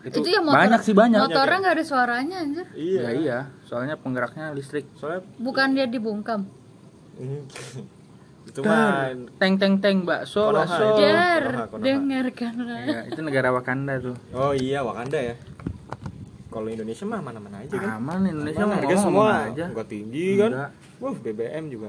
itu, Itu, ya motor. banyak sih banyak Motornya nggak ada suaranya anjir. Iya. ya iya soalnya penggeraknya listrik Soalnya Bukan dia dibungkam. Itu mah teng teng teng bakso Konoha bakso Konoha. dengarkanlah. ya, itu negara Wakanda tuh Oh iya Wakanda ya. Kalau Indonesia mah mana-mana aja kan. aman Indonesia Aman, mau harga ngomong semua aja nggak tinggi kan. Enggak. Wah BBM juga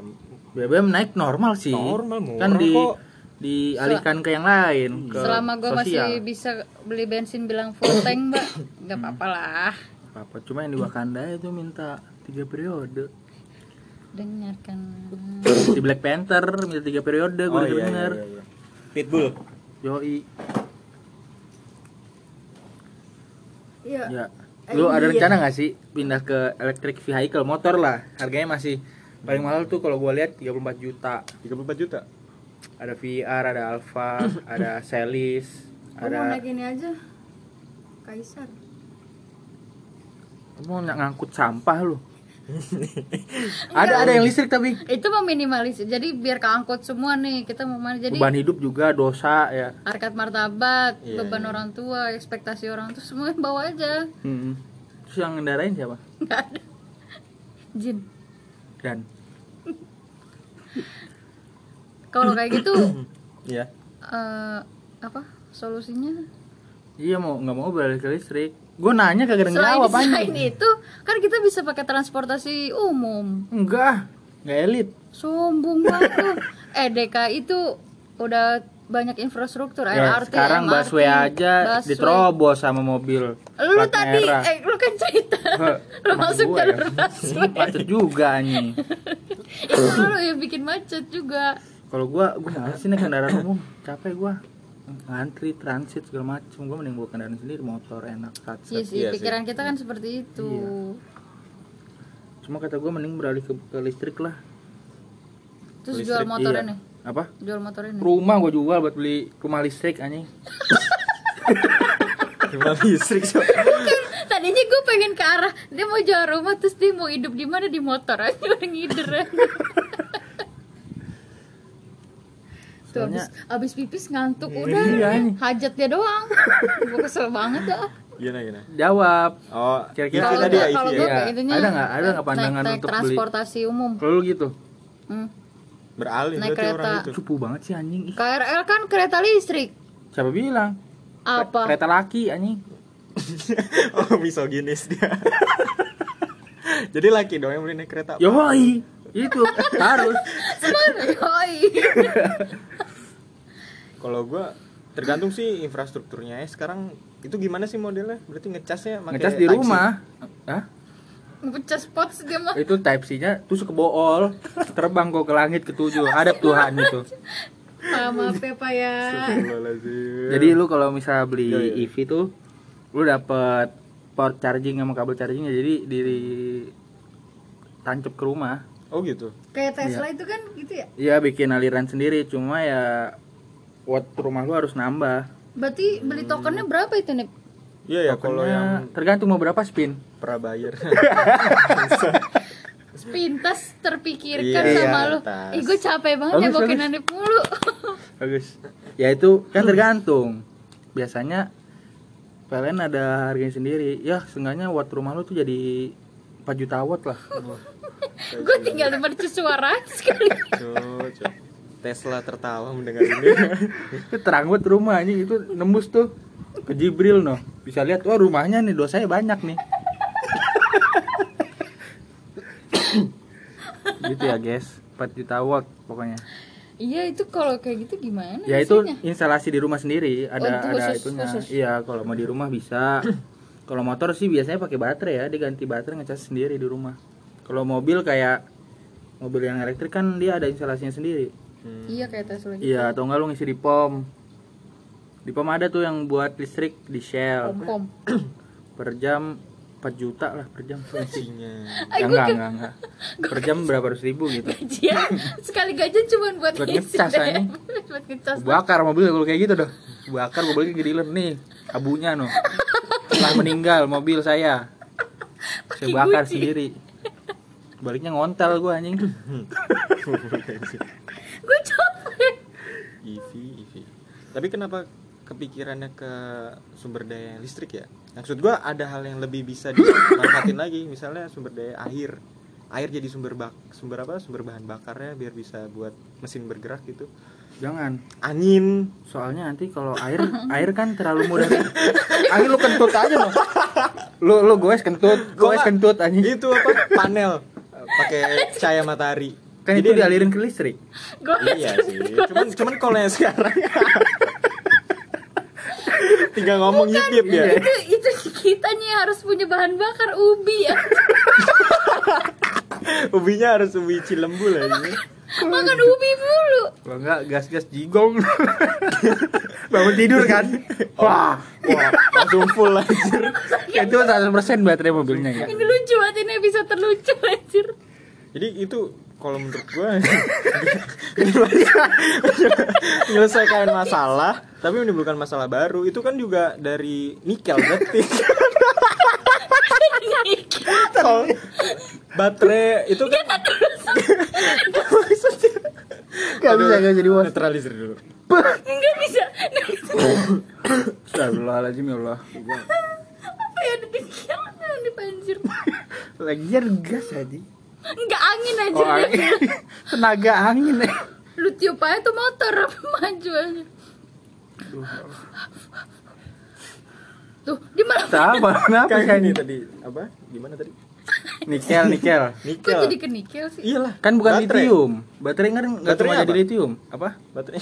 BBM naik normal sih Normal, murah kan di kok. dialihkan ke yang lain ke Selama gue masih bisa beli bensin bilang full tank, Mbak, nggak apa-apa lah. apa cuma yang di Wakanda itu minta tiga periode Dengarkan. di Black Panther minta tiga periode gue Oh denger iya, denger iya, iya. Pitbull. yoi Iya. ya lu ada rencana nggak sih pindah ke electric vehicle motor lah harganya masih paling mahal tuh kalau gua lihat 34 juta 34 juta. ada VR ada Alfa ada Celis Gue mau ada naik ini aja. Kaisar. Lu mau ng- ngangkut sampah lu ada ada yang listrik tapi Itu meminimalis. Jadi biar keangkut semua nih. Kita mau mana jadi beban hidup juga dosa ya harkat martabat, Iya, beban orang tua, ekspektasi orang tua semua bawa aja. Hmm. terus yang ngendarain siapa Nggak ada. Jin. dan Kalau kayak gitu Iya. eh apa solusinya? iya mau nggak mau beralih ke listrik gue nanya kagak ada Selain, jawab selain itu kan kita bisa pakai transportasi umum. enggak nggak elit Sombong banget tuh. Eh DKI itu udah banyak infrastruktur Ya, LRT, sekarang MRT, busway aja busway. diterobos sama mobil Lu tadi merah. eh lu kan cerita. Lu masuk jalur ya. busway. Macet juga anjing. itu lu yang bikin macet juga. Kalau gua gua sih naik kendaraan umum, capek gua. Ngantri, transit segala macem Gua mending bawa kendaraan sendiri, motor enak, Iya satset. sih, Iya sih. pikiran kita kan seperti itu. Iya. Cuma kata gua mending beralih ke, ke listrik lah. Terus Listrik, jual motornya iya. nih. Apa? Jual motornya nih. Rumah gua jual buat beli rumah listrik anjing. Rumah listrik so. Tadinya gue pengen ke arah dia mau jual rumah terus dia mau hidup di mana di motor aja udah ngider aja. Tuh abis, Soalnya- abis pipis ngantuk udah Iya, anjing. hajat dia doang. Gue kesel banget dah. Gimana gimana? Jawab. Oh, Kira-kira Kalau tadi gua- ya kalau gue ya. Iya. intinya Ada nggak- ada nggak pandangan naik, naik untuk beli? transportasi umum. Kalau lu gitu, Hmm. Beralih Naik kereta. itu. cupu banget sih anjing. KRL kan kereta listrik. siapa bilang? Apa? Kereta laki anjing. oh, misoginis dia. Jadi laki dong yang beli naik kereta. Yoi, itu harus. Yoi. Kalau gua tergantung sih infrastrukturnya ya. Sekarang itu gimana sih modelnya? Berarti ngecasnya pakai Ngecas di rumah. Hah? Ngecas spot dia mah. Itu type C-nya tuh ke bool, terbang kok ke langit ketujuh. Ada Tuhan itu. Ah, maaf ya Pak ya. Jadi lu kalau misal beli Iya, iya. EV tuh lu dapet port charging sama kabel chargingnya jadi di tancap ke rumah. Oh gitu. Kayak Tesla itu kan gitu ya. Iya bikin aliran sendiri, cuma ya watt rumah lu harus nambah. Berarti beli tokennya berapa itu nih? Iya ya kalau yang tergantung mau berapa spin. prabayar. Pintas terpikirkan Iya, sama lu. Ih gue capek banget Bagus, ya bokin. Hanif mulu. Bagus. Ya itu kan tergantung. Biasanya PLN ada harganya sendiri. Ya, seenggaknya watt rumah lu tuh jadi 4 juta watt lah. gue tinggal di mercu suara sekali. Cuk, cuk. Tesla tertawa mendengar ini. itu terang banget rumah anjing itu nembus tuh ke Jibril noh. Bisa lihat wah rumahnya nih dosanya banyak nih. gitu ya guys 4 juta watt pokoknya iya itu kalau kayak gitu gimana ya itu isinya? instalasi di rumah sendiri ada Oh, itu ada khusus- itunya khusus. iya kalau mau di rumah bisa kalau motor sih biasanya pakai baterai ya diganti baterai ngecas sendiri di rumah kalau mobil kayak mobil yang elektrik kan dia ada instalasinya sendiri Hmm. iya kayak Tesla gitu. Iya atau enggak lu ngisi di pom. Di pom ada tuh yang buat listrik di Shell. Pom pom. Per jam 4 juta lah per jam. Isinya. ya, enggak enggak enggak. Per jam berapa ratus ribu gitu. Gajian sekali gajian cuma buat Buat ngisi ngecas, anjing. buat ngecas. Bakar mobil kalau kayak gitu dah bakar ke dealer nih abunya no setelah meninggal mobil saya. Saya bakar sendiri. Baliknya ngontel gue anjing gue capek EV, EV. Tapi kenapa kepikirannya ke sumber daya listrik ya? Maksud gua ada hal yang lebih bisa dimanfaatin lagi, misalnya sumber daya air. Air jadi sumber bak sumber apa? Sumber bahan bakarnya biar bisa buat mesin bergerak gitu. jangan Angin. soalnya nanti kalau air air kan terlalu mudah angin lu kentut aja lo lu lu gue kentut gue kentut anjing Itu apa? Panel pakai cahaya matahari. Kan itu dialirin ke listrik. Gue Iya sih. Cuman cuman kalau yang sekarang tinggal ngomong yip yip ya. itu itu kitanya yang harus punya bahan bakar ubi ya. Ubinya harus ubi cilembu lah ini. makan ubi mulu. Kalau enggak gas gas jigong. Bangun tidur kan? Wah Wah, langsung full anjir. itu 100% baterai mobilnya ya? Ini lucu banget ini bisa terlucu anjir. Jadi itu kalau menurut gua menyelesaikan masalah tapi menimbulkan masalah baru itu kan juga dari nikel berarti. Kalau baterai itu kan maksudnya Gak bisa gak jadi bos netralisir dulu. Nggak bisa Astagfirullahaladzim ya Allah. Apa ya ada di mana di banjir Lagian gas aja nggak angin aja. Oh angin. Tenaga angin. Ya lu tiup aja tuh motor maju aja. Tuh di mana? Sama Kenapa sih kayak ini tadi apa? Gimana tadi? Nikel nikel. Kok nikel jadi ke nikel sih? Iyalah Kan bukan Baterai. litium. Baterai kan nggak Baterai cuma jadi apa? litium. Apa? baterai.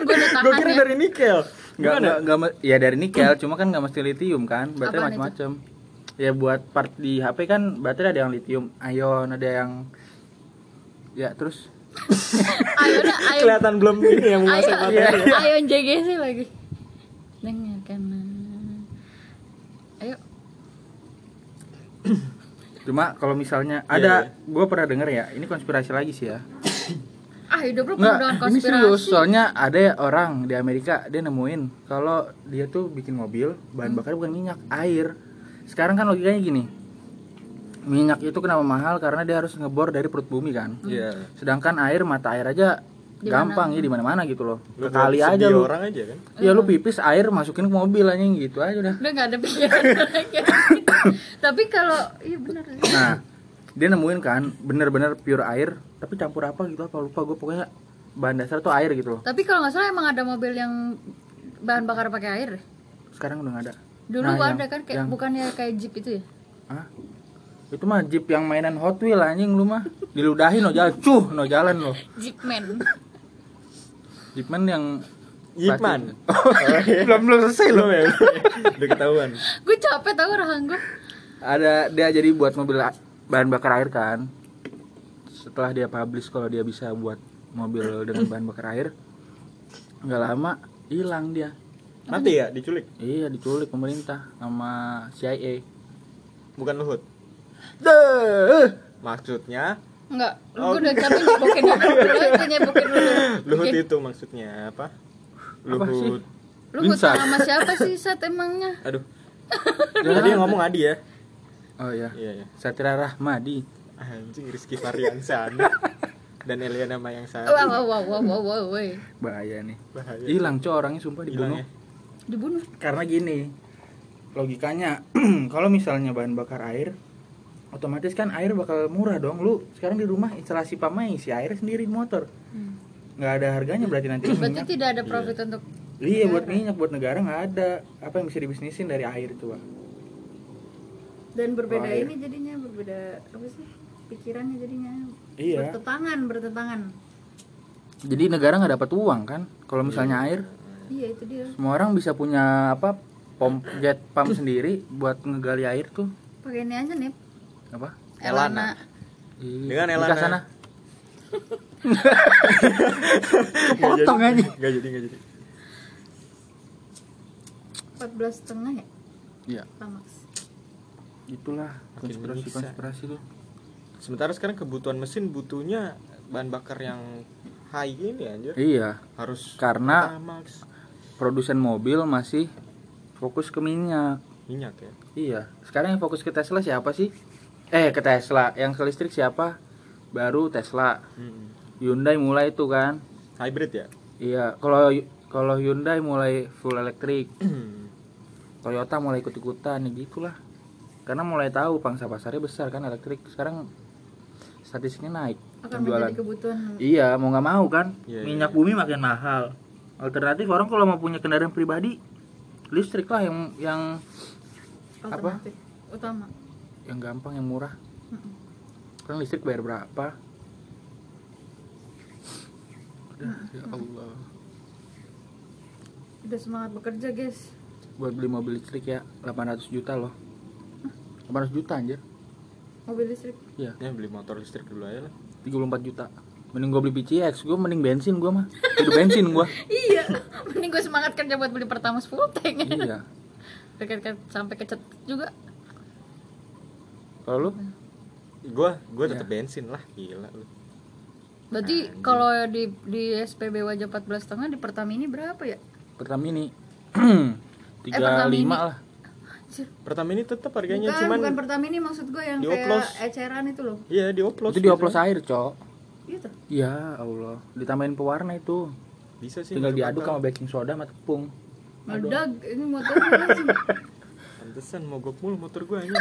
Gue kira ya dari nikel. Enggak, enggak, enggak, ya dari nikel, cuma kan nggak mesti litium kan, baterai macam-macam. Ya buat part di HP kan baterai ada yang litium ion, ada yang ya terus kelihatan belum ini yang ayo menguasai materi ya. ayo JGC lagi dengarkan ayo cuma kalau misalnya Iya, ada, iya. gue pernah denger ya, ini konspirasi lagi sih ya. ah hidup lu dengan ini serius, konspirasi soalnya ada orang di Amerika dia nemuin kalau dia tuh bikin mobil bahan bakarnya bukan minyak, air. Sekarang kan logikanya gini. Minyak itu kenapa mahal karena dia harus ngebor dari perut bumi kan. Iya. Sedangkan air mata air aja Di gampang ya di mana-mana gitu loh. Lu Ke kali aja lu. orang aja kan Ya lu pipis air masukin ke mobil anjing gitu aja udah. udah nggak ada pikiran lagi tapi kalau iya benar Nah, dia nemuin kan bener-bener pure air tapi campur apa gitu apa lupa gue pokoknya bahan dasar tuh air gitu loh. tapi kalau nggak salah emang ada mobil yang bahan bakar pakai air deh. Sekarang udah gak ada. Dulu Nah, ada yang- kan kayak yang- bukannya kayak jeep itu ya Hah? Itu mah Jeep yang mainan Hot Wheel anjing lu mah. Diludahin no jalan, cuh no jalan lo. Jeepman Jeepman yang Yipman plastik. belum belum selesai lo. ya udah ketahuan gue capek tau rahang gue Ada dia jadi buat mobil bahan bakar air kan. Setelah dia publish kalau dia bisa buat mobil dengan bahan bakar air, nggak lama hilang dia. Mati ya diculik Iya diculik pemerintah sama CIA. bukan Luhut Deh. maksudnya Enggak, Oh. gue udah capek nyebokin dulu nyebokin Luhut itu maksudnya apa Apa? Luhut Lu Binsar. hutang sama siapa sih saat emangnya? aduh tadi yang ngomong Adi ya Oh iya. iya iya Satria Rahmadi. anjing Rizky Variansana dan Eliana Mayang Sari Wah wah wah wah wah wah wah Bahaya nih. bahaya Hilang cowok orangnya sumpah dibunuh. ya Dibunuh Karena gini. Logikanya kalau misalnya bahan bakar air otomatis kan air bakal murah dong lu sekarang di rumah instalasi pamai isi air sendiri di motor Hmm. nggak ada harganya berarti nanti Berarti minyak tidak ada profit untuk iya buat minyak buat negara nggak ada apa yang bisa dibisnisin dari air itu Bang? Dan berbeda Oh, ini jadinya berbeda apa sih? pikirannya jadinya Iya. bertentangan bertentangan Jadi negara nggak dapat uang kan? Kalau misalnya air, iya itu dia semua orang bisa punya apa? Pom jet pump sendiri buat ngegali air tuh. pakai ini aja nih Apa? Elana. Ih, Dengan Elana. sana. Potong aja. Gak jadi, gak jadi. 14 setengah ya Iya, Lamax itulah Makin konspirasi-konspirasi tuh. Sementara sekarang kebutuhan mesin butuhnya bahan bakar yang high ini anjir. Iya, Harus karena Pertamax. Produsen mobil masih fokus ke minyak. minyak ya. Iya, sekarang yang fokus ke Tesla siapa sih? Eh, ke Tesla. Yang ke listrik siapa? Baru Tesla. Mm-mm. Hyundai mulai itu kan. Hybrid ya. Iya, kalau kalau Hyundai mulai full elektrik, Toyota mulai ikut-ikutan ya gitulah. Karena mulai tahu pangsa pasarnya besar kan elektrik. Sekarang statistiknya naik akan penjualan. menjadi kebutuhan Iya, mau nggak mau kan? Iya, Minyak iya. bumi makin mahal. Alternatif orang kalau mau punya kendaraan pribadi listrik lah yang yang alternatif utama yang gampang yang murah. Mm-mm. Kan listrik bayar berapa? Udah, ya Allah. udah semangat bekerja guys Buat beli mobil listrik ya 800 juta loh. 800 juta anjir. mobil listrik Iya, Ya beli motor listrik dulu aja lah. 34 juta. Mending gue beli PCX, gue mending bensin gue mah. Hidup bensin gue. iya mending gue semangat kerja buat beli pertama full tank iya. Dekat sampai kecet juga Kalau lu? Gua gua Iya. tetap bensin lah, gila lu. berarti kalau di di SPB wajah 14 setengah di Pertamini berapa ya Pertamini Eh, 35 Pertamini. lah. Anjir. Pertamini tetap harganya bukan cuman bukan Pertamini maksud gue yang dioplos. kayak eceran itu loh Iya, dioplos. Itu dioplos biasanya. air, Cok. Iya tuh Ya Allah, ditambahin pewarna itu. Bisa sih. Tinggal diaduk sama baking soda sama tepung. meledak ini motor langsung Pantesan mogok mulu motor gua ini.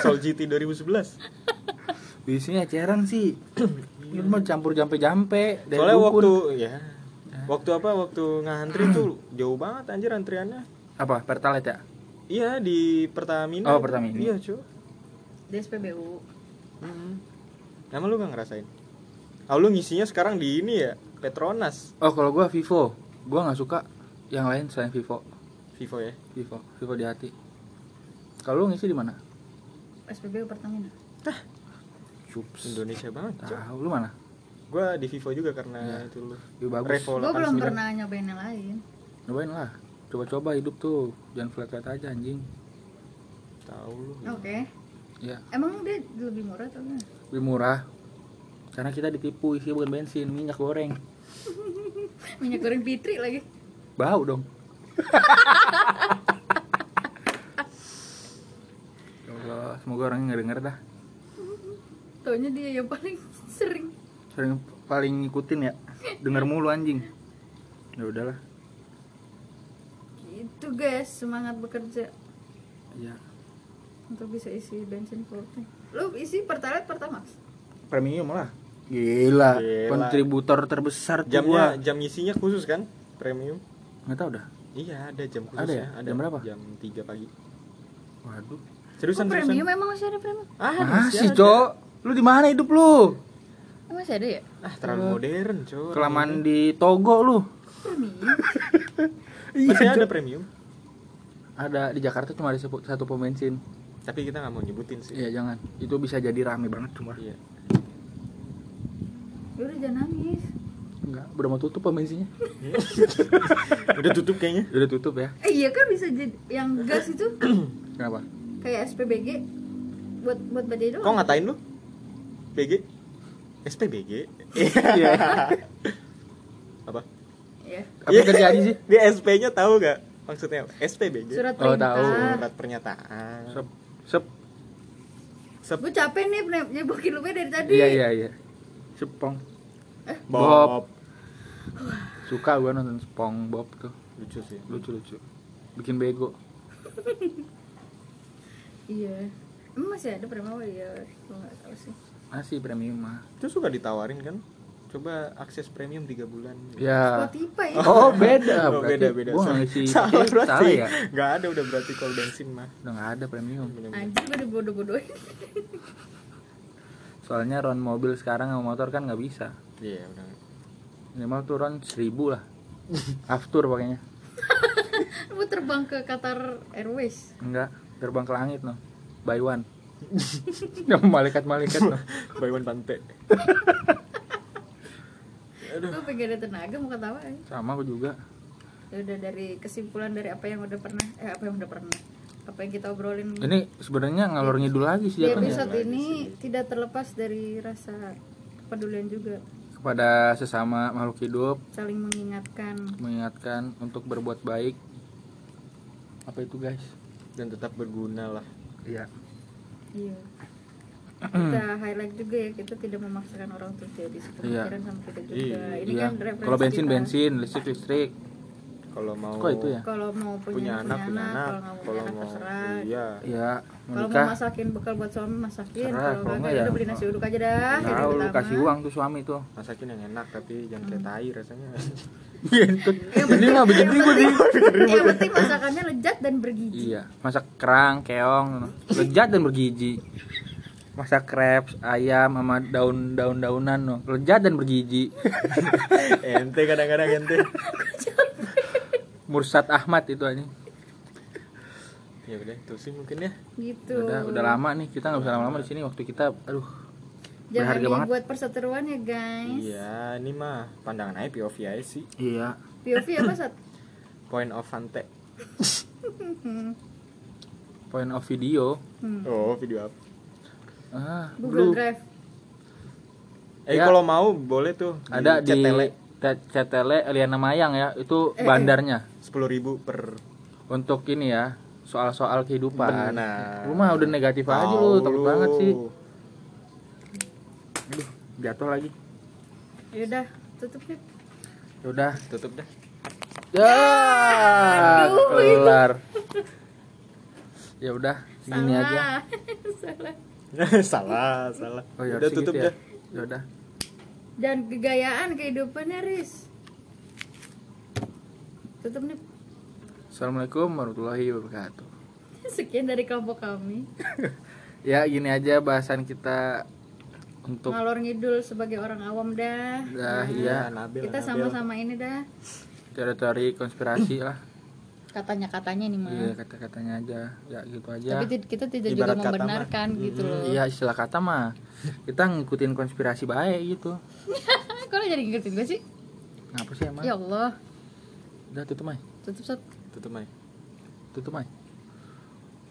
Soul GT 2011. Biasanya eceran sih. Ini mah campur jampe-jampe dari Soalnya dukun. waktu ya waktu apa waktu ngantri tuh jauh banget anjir antriannya. apa? Pertalite ya? Iya di Pertamina. Oh, Pertamina. Iya, cuy. di SPBU Mm-mm. Emang lu gak ngerasain? Ah lu ngisinya sekarang di ini ya, Petronas, Oh, kalau gua Vivo. Gua nggak suka yang lain selain Vivo. Vivo ya. Vivo, Vivo di hati. Kalau lu ngisi di mana? SPBU Pertamina Cups. Indonesia banget. Tahu lu mana? Gua di Vivo juga karena Iya. itu lu. Ya bagus. Revo gue belum 89. pernah nyobain yang lain Cobain lah. Coba-coba hidup tuh. Jangan flat-flat aja anjing. Tahu lu. oke Ya, emang dia lebih murah atau enggak lebih murah. Karena kita ditipu isi bukan bensin, minyak goreng. minyak goreng fitri lagi Bau dong. Ya Allah, semoga orangnya nggak denger dah. taunya dia yang paling sering Sering paling ngikutin ya. Denger mulu anjing. Ya udahlah. gitu guys semangat bekerja Ya. untuk bisa isi bensin full tank lu isi pertalite pertamax Premium lah. Gila, Gila. kontributor terbesar tuh Jamnya gua. jam ngisinya khusus kan? Premium. Nggak tahu dah. Iya, ada jam Ada khususnya. ya? Jam berapa? Jam 3 pagi. Waduh. Seriusan, oh, seriusan? premium emang masih ada premium Ah, Masih, ada. Cok. Lu di mana hidup lu? oh, masih ada ya Ah, terlalu modern, Cok. Kelamaan di Togo lu. premium Masih Iya, ada Cok. premium. Ada di Jakarta cuma ada satu pom bensin. Tapi kita nggak mau nyebutin sih. Iya, jangan. Itu bisa jadi rame banget cuma. Iya. Ya udah jangan nangis Enggak, udah mau tutup pom bensinnya. Udah tutup kayaknya. Udah tutup ya. eh iya kan bisa jadi yang gas itu Kenapa? kayak SPBG buat buat bajai doang Kok ngatain lu? BG? SPBG? Iya. Apa? ya Apa terjadi sih? Dia SP-nya tahu gak? Maksudnya apa? SPBG? surat Oh, perintah tahu. Surat pernyataan. Sep. Sep. Sep. gue capek nih nih- nyebokin lu dari tadi Iya, iya, iya. Sepong. Bob. Bob. Suka gua nonton Spong Bob tuh. Lucu sih. Lucu-lucu. Bikin bego. iya emang masih ada premium ya gue nggak tahu sih Masih premium mah. Itu suka ditawarin kan? Coba akses premium 3 bulan. Ya. Spotify ya Oh, beda. Oh, berarti beda beda. Gua nggak ngisi salah berarti. salah ya. Gak ada udah berarti kalau bensin mah. Udah nggak ada premium. Anjir gue dibodoh-bodohin soalnya ron mobil sekarang sama motor kan nggak bisa. Iya udah minimal tuh ron seribu lah. Aftur pakainya Lu terbang ke Qatar Airways. enggak terbang ke langit no. By one. Yang malaikat malaikat no. By one pante Gue pengen ada tenaga mau ketawa ya. sama aku juga. Ya udah dari kesimpulan dari apa yang udah pernah eh apa yang udah pernah apa yang kita obrolin. Ini sebenarnya ngalor ngidul lagi sih jatuhnya. episode ini tidak terlepas dari rasa kepedulian juga. Kepada sesama makhluk hidup. Saling mengingatkan. Mengingatkan untuk berbuat baik. Apa itu guys? Dan tetap berguna lah. Iya. Iya. Kita highlight juga ya kita tidak memaksakan orang untuk jadi sepemikiran sama kita juga. Iya. ini iya. kan kalau bensin kita. bensin listrik listrik kalau mau kok itu ya? Kalau mau punya, punya anak punya anak kalau mau terserah. iya. Iya kalau mau masakin bekal buat suami masakin. Kalau kalau nggak nggak ya ya. udah beli nasi uduk aja dah tahu lu pertama. kasih uang tuh suami tuh. Masakin yang enak tapi jangan kayak tai rasanya. Gitu. ini mah bikin yang ribut nih penting, yang penting masakannya lezat dan bergizi iya masak kerang keong. Lezat dan bergizi masak crepes ayam sama daun daun daunan no. lezat dan bergizi ente kadang-kadang ente Mursat Ahmad itu aja. Ya udah itu sih mungkin ya. Gitu. Udah udah lama nih kita nggak bisa lama-lama di sini. Waktu kita aduh jangan berharga banget. dibuat perseteruan ya guys. Iya ini mah pandangan aja POV aja sih. Iya. POV apa sat? Point of fante point of video. Hmm. oh video apa? Ah Google lu Drive. Eh Ya. kalau mau boleh tuh. Ada di CTL Te- CTL Eliana Mayang ya itu Eh, eh. Sepuluh ribu per untuk ini ya soal-soal kehidupan. Benar. lu mah udah negatif aja lu takut banget sih. Aduh, jatuh lagi. Yaudah tutup yuk. Ya udah. Tutup dah ya kelar. Ya udah segini Salah. aja. Salah. Salah salah. Oh ya udah tutup gitu dah ya. ya udah. Dan kegayaan kehidupannya Riz tutup nih. Assalamualaikum warahmatullahi wabarakatuh. Sekian dari kelompok kami. Ya gini aja bahasan kita untuk ngalor ngidul sebagai orang awam dah. Dah iya. Nabil kita sama-sama ini dah. Teori-teori konspirasi lah. Katanya-katanya nih mah iya kata-katanya aja. Ya gitu aja. Tapi kita tidak Ibarat juga kata membenarkan gitu loh. Iya istilah kata mah kita ngikutin konspirasi baik gitu. Kok lo jadi ngikutin gue sih? Ngapa sih emang ya Allah udah tutup mai tutup sat. Tutup Mai tutup mai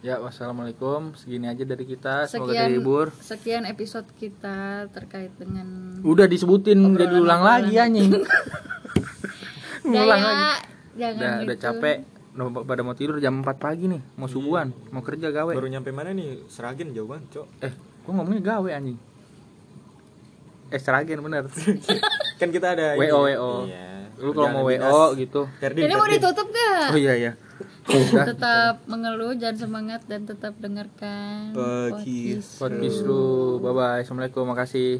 ya wassalamualaikum. Segini aja dari kita. Semoga sekian terhibur sekian episode kita terkait dengan udah disebutin jadi ulang lagi anjing. Ngulang lagi. jangan udah gitu. udah capek. Udah pada mau tidur jam 4 pagi nih. Mau subuhan mau kerja gawe. Baru nyampe mana nih? Seragen jauh banget cok. Eh gua ngomongnya gawe anjing. Eh Seragen bener. Kan kita ada WO. WO. iya. Lu kalau mau WO gitu. Ferdin, ini mau ditutup gak oh iya iya. Tetap mengeluh jangan semangat dan tetap dengarkan Podcast. podcast. Podcast lu bye bye assalamualaikum. Makasih